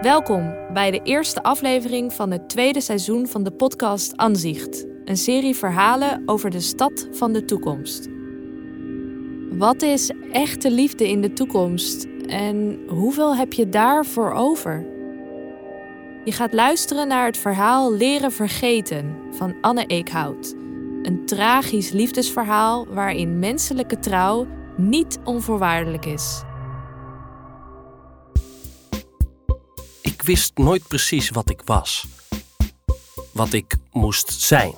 Welkom bij de eerste aflevering van het tweede seizoen van de podcast Anzicht, een serie verhalen over de stad van de toekomst. Wat is echte liefde in de toekomst en hoeveel heb je daarvoor over? Je gaat luisteren naar het verhaal Leren Vergeten van Anne Eekhout. Een tragisch liefdesverhaal waarin menselijke trouw niet onvoorwaardelijk is. Ik wist nooit precies wat ik was. Wat ik moest zijn.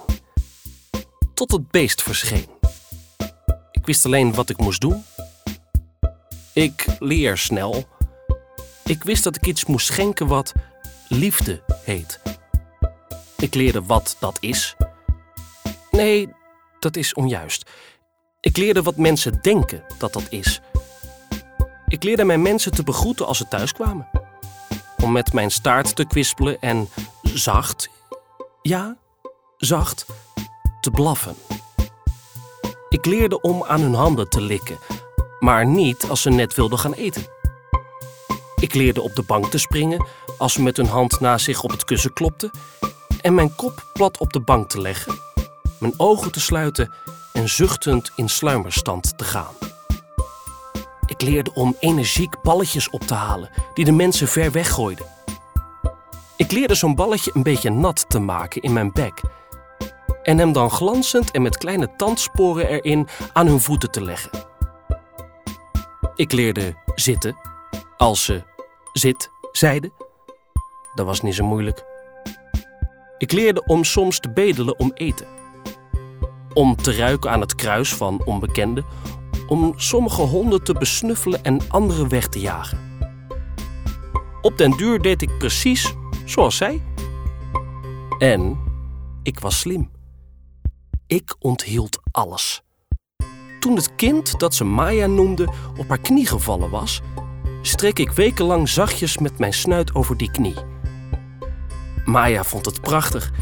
Tot het beest verscheen. Ik wist alleen wat ik moest doen. Ik leer snel. Ik wist dat ik iets moest schenken wat liefde heet. Ik leerde wat dat is. Nee, dat is onjuist. Ik leerde wat mensen denken dat dat is. Ik leerde mijn mensen te begroeten als ze thuis kwamen. Om met mijn staart te kwispelen en zacht, ja, zacht, te blaffen. Ik leerde om aan hun handen te likken, maar niet als ze net wilden gaan eten. Ik leerde op de bank te springen als ze met hun hand naast zich op het kussen klopten en mijn kop plat op de bank te leggen, mijn ogen te sluiten en zuchtend in sluimerstand te gaan. Ik leerde om energiek balletjes op te halen die de mensen ver weggooiden. Ik leerde zo'n balletje een beetje nat te maken in mijn bek en hem dan glanzend en met kleine tandsporen erin aan hun voeten te leggen. Ik leerde zitten als ze zit zeiden. Dat was niet zo moeilijk. Ik leerde om soms te bedelen om eten. Om te ruiken aan het kruis van onbekenden. Om sommige honden te besnuffelen en andere weg te jagen. Op den duur deed ik precies zoals zij. En ik was slim. Ik onthield alles. Toen het kind dat ze Maya noemde op haar knie gevallen was, streek ik wekenlang zachtjes met mijn snuit over die knie. Maya vond het prachtig.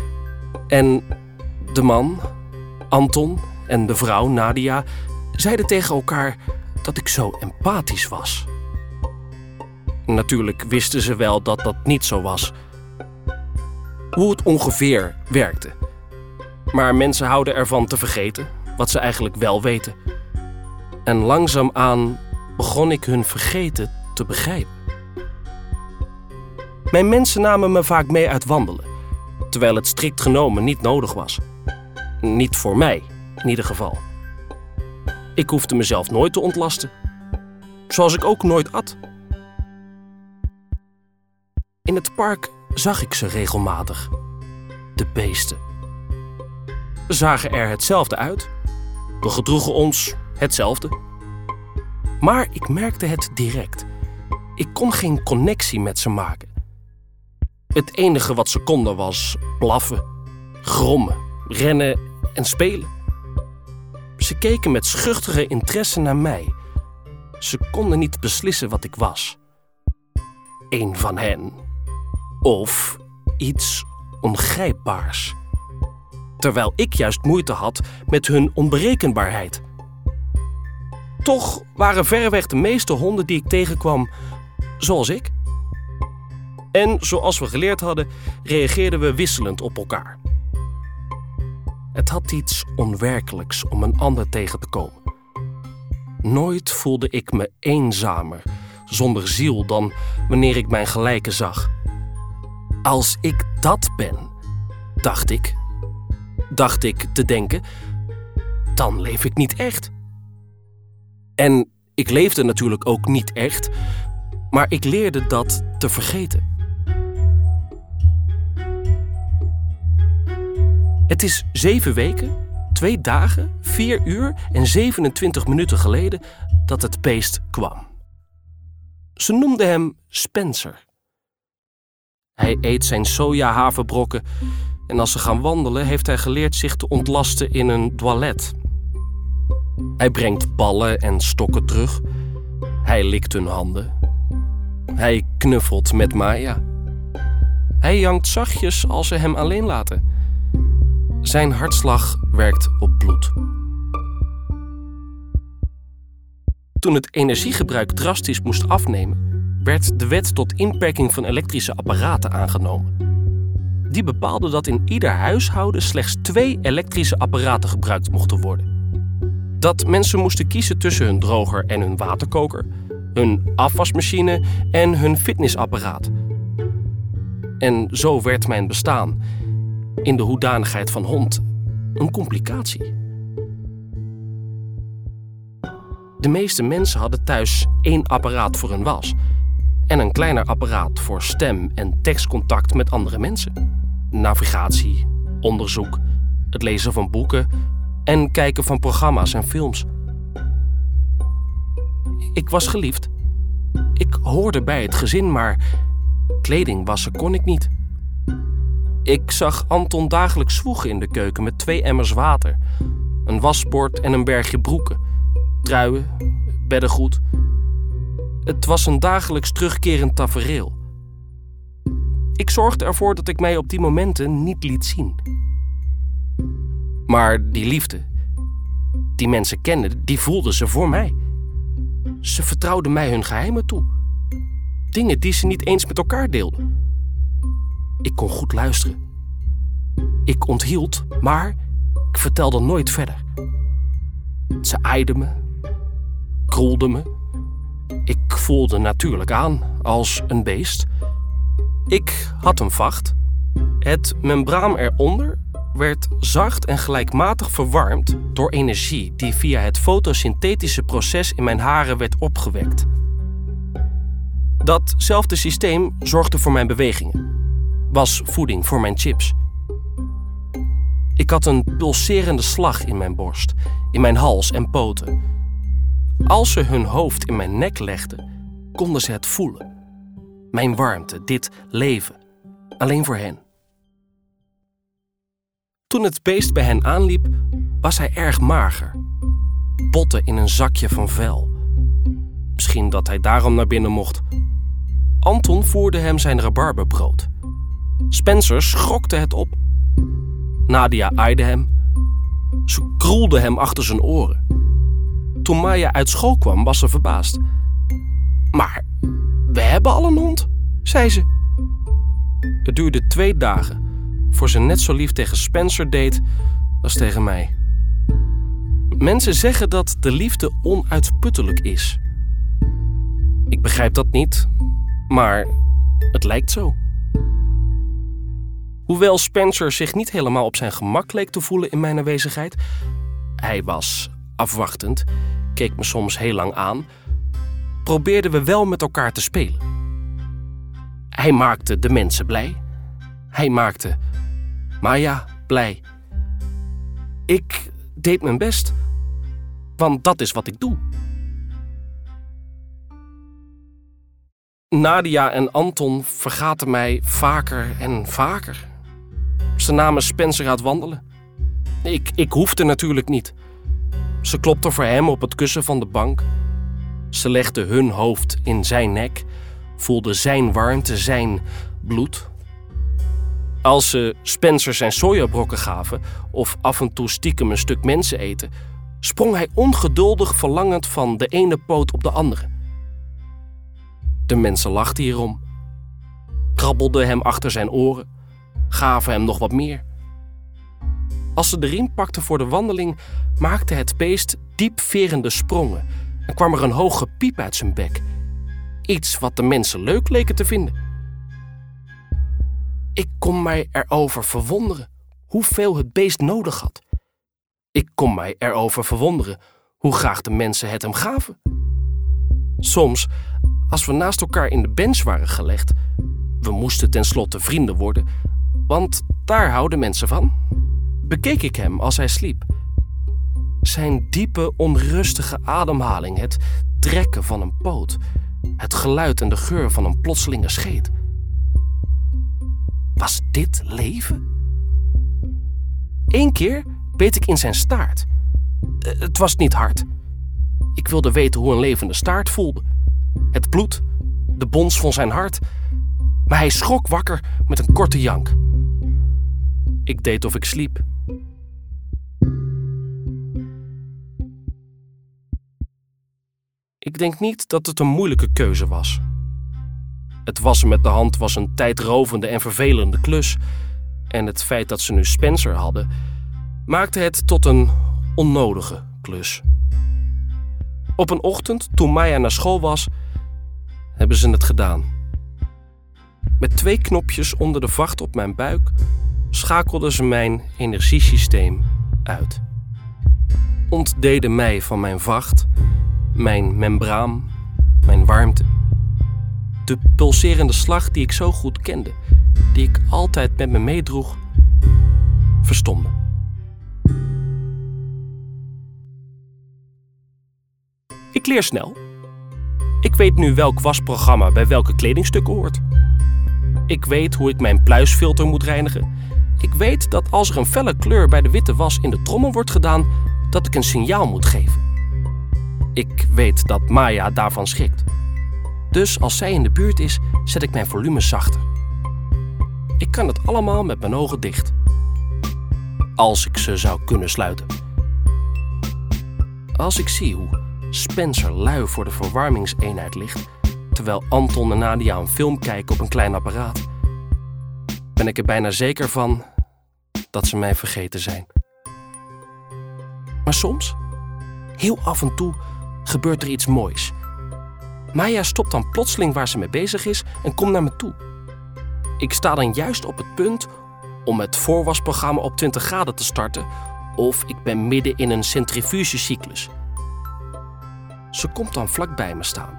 En de man, Anton en de vrouw Nadia zeiden tegen elkaar dat ik zo empathisch was. Natuurlijk wisten ze wel dat dat niet zo was. Hoe het ongeveer werkte. Maar mensen houden ervan te vergeten wat ze eigenlijk wel weten. En langzaamaan begon ik hun vergeten te begrijpen. Mijn mensen namen me vaak mee uit wandelen, terwijl het strikt genomen niet nodig was. Niet voor mij, in ieder geval. Ik hoefde mezelf nooit te ontlasten, zoals ik ook nooit at. In het park zag ik ze regelmatig, de beesten. Zagen er hetzelfde uit. We gedroegen ons hetzelfde. Maar ik merkte het direct. Ik kon geen connectie met ze maken. Het enige wat ze konden was blaffen, grommen, rennen en spelen. Ze keken met schuchtere interesse naar mij. Ze konden niet beslissen wat ik was. Een van hen. Of iets ongrijpbaars. Terwijl ik juist moeite had met hun onberekenbaarheid. Toch waren verreweg de meeste honden die ik tegenkwam zoals ik. En zoals we geleerd hadden, reageerden we wisselend op elkaar. Het had iets onwerkelijks om een ander tegen te komen. Nooit voelde ik me eenzamer, zonder ziel, dan wanneer ik mijn gelijke zag. Als ik dat ben, dacht ik, dacht ik te denken, dan leef ik niet echt. En ik leefde natuurlijk ook niet echt, maar ik leerde dat te vergeten. Het is zeven weken, twee dagen, vier uur en 27 minuten geleden dat het beest kwam. Ze noemden hem Spencer. Hij eet zijn soja-haverbrokken en als ze gaan wandelen heeft hij geleerd zich te ontlasten in een toilet. Hij brengt ballen en stokken terug. Hij likt hun handen. Hij knuffelt met Maya. Hij jankt zachtjes als ze hem alleen laten. Zijn hartslag werkt op bloed. Toen het energiegebruik drastisch moest afnemen, werd de wet tot inperking van elektrische apparaten aangenomen. Die bepaalde dat in ieder huishouden slechts twee elektrische apparaten gebruikt mochten worden. Dat mensen moesten kiezen tussen hun droger en hun waterkoker, hun afwasmachine en hun fitnessapparaat. En zo werd mijn bestaan, in de hoedanigheid van hond, een complicatie. De meeste mensen hadden thuis één apparaat voor hun was en een kleiner apparaat voor stem- en tekstcontact met andere mensen. Navigatie, onderzoek, het lezen van boeken en kijken van programma's en films. Ik was geliefd. Ik hoorde bij het gezin, maar kleding wassen kon ik niet. Ik zag Anton dagelijks zwoegen in de keuken met twee emmers water, een wasbord en een bergje broeken, truien, beddengoed het was een dagelijks terugkerend tafereel. Ik zorgde ervoor dat ik mij op die momenten niet liet zien. Maar die liefde, die mensen kenden, die voelden ze voor mij. Ze vertrouwden mij hun geheimen toe. Dingen die ze niet eens met elkaar deelden. Ik kon goed luisteren. Ik onthield, maar ik vertelde nooit verder. Ze aaiden me, kroelden me ik voelde natuurlijk aan als een beest. Ik had een vacht. Het membraan eronder werd zacht en gelijkmatig verwarmd door energie die via het fotosynthetische proces in mijn haren werd opgewekt. Datzelfde systeem zorgde voor mijn bewegingen, was voeding voor mijn chips. Ik had een pulserende slag in mijn borst, in mijn hals en poten als ze hun hoofd in mijn nek legden, konden ze het voelen. Mijn warmte, dit leven, alleen voor hen. Toen het beest bij hen aanliep, was hij erg mager. Botten in een zakje van vel. Misschien dat hij daarom naar binnen mocht. Anton voerde hem zijn rabarberbrood. Spencer schrokte het op. Nadia aaide hem. Ze kroelde hem achter zijn oren. Toen Maya uit school kwam, was ze verbaasd. Maar we hebben al een hond, zei ze. Het duurde twee dagen voor ze net zo lief tegen Spencer deed als tegen mij. Mensen zeggen dat de liefde onuitputtelijk is. Ik begrijp dat niet, maar het lijkt zo. Hoewel Spencer zich niet helemaal op zijn gemak leek te voelen in mijn aanwezigheid, hij was afwachtend, keek me soms heel lang aan, probeerden we wel met elkaar te spelen. Hij maakte de mensen blij. Hij maakte Maya blij. Ik deed mijn best, want dat is wat ik doe. Nadia en Anton vergaten mij vaker en vaker. Ze namen Spencer uit wandelen. Ik, ik hoefde natuurlijk niet. Ze klopte voor hem op het kussen van de bank. Ze legde hun hoofd in zijn nek, voelde zijn warmte, zijn bloed. Als ze Spencer zijn sojabrokken gaven of af en toe stiekem een stuk mensen eten, sprong hij ongeduldig verlangend van de ene poot op de andere. De mensen lachten hierom, krabbelden hem achter zijn oren, gaven hem nog wat meer. Als ze de riem pakte voor de wandeling, maakte het beest diepverende sprongen en kwam er een hoge piep uit zijn bek. Iets wat de mensen leuk leken te vinden. Ik kon mij erover verwonderen hoeveel het beest nodig had. Ik kon mij erover verwonderen hoe graag de mensen het hem gaven. Soms, als we naast elkaar in de bench waren gelegd, we moesten tenslotte vrienden worden, want daar houden mensen van, bekeek ik hem als hij sliep. Zijn diepe, onrustige ademhaling, het trekken van een poot, het geluid en de geur van een plotselinge scheet. Was dit leven? Eén keer beet ik in zijn staart. Eh, het was niet hard. Ik wilde weten hoe een levende staart voelde. Het bloed, de bons van zijn hart. Maar hij schrok wakker met een korte jank. Ik deed of ik sliep. Ik denk niet dat het een moeilijke keuze was. Het wassen met de hand was een tijdrovende en vervelende klus. En het feit dat ze nu Spencer hadden, maakte het tot een onnodige klus. Op een ochtend, toen Maya naar school was, hebben ze het gedaan. Met twee knopjes onder de vacht op mijn buik schakelden ze mijn energiesysteem uit. Ontdeden mij van mijn vacht, mijn membraan, mijn warmte. De pulserende slag die ik zo goed kende, die ik altijd met me meedroeg, verstomde. Ik leer snel. Ik weet nu welk wasprogramma bij welke kledingstukken hoort. Ik weet hoe ik mijn pluisfilter moet reinigen. Ik weet dat als er een felle kleur bij de witte was in de trommel wordt gedaan, dat ik een signaal moet geven. Ik weet dat Maya daarvan schrikt. Dus als zij in de buurt is, zet ik mijn volume zachter. Ik kan het allemaal met mijn ogen dicht. Als ik ze zou kunnen sluiten. Als ik zie hoe Spencer lui voor de verwarmingseenheid ligt, terwijl Anton en Nadia een film kijken op een klein apparaat, ben ik er bijna zeker van dat ze mij vergeten zijn. Maar soms, heel af en toe, gebeurt er iets moois. Maya stopt dan plotseling waar ze mee bezig is en komt naar me toe. Ik sta dan juist op het punt om het voorwasprogramma op 20 graden te starten, of ik ben midden in een centrifugecyclus. Ze komt dan vlak bij me staan,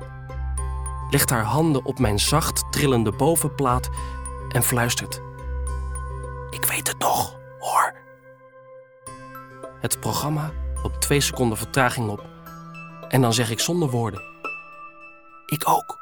legt haar handen op mijn zacht trillende bovenplaat en fluistert: Ik weet het nog, hoor. Het programma op twee seconden vertraging op en dan zeg ik zonder woorden: Ik ook.